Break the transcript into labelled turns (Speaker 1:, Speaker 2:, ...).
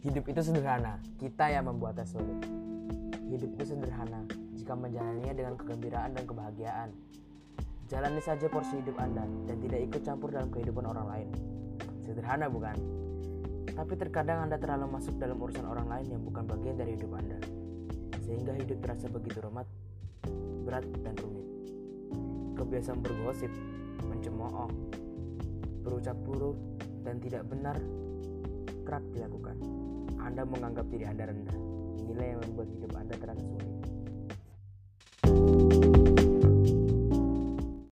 Speaker 1: itu sederhana, kita yang membuatnya sulit. Hidup itu sederhana jika menjalaninya dengan kegembiraan dan kebahagiaan. Jalani saja porsi hidup Anda dan tidak ikut campur dalam kehidupan orang lain. Sederhana bukan? Tapi terkadang Anda terlalu masuk dalam urusan orang lain yang bukan bagian dari hidup Anda. Sehingga hidup terasa begitu rumit, berat, dan rumit. Kebiasaan bergosip, mencemooh, berucap buruk, dan tidak benar kerap dilakukan. Anda menganggap diri Anda rendah. Inilah yang membuat hidup Anda terasa sulit.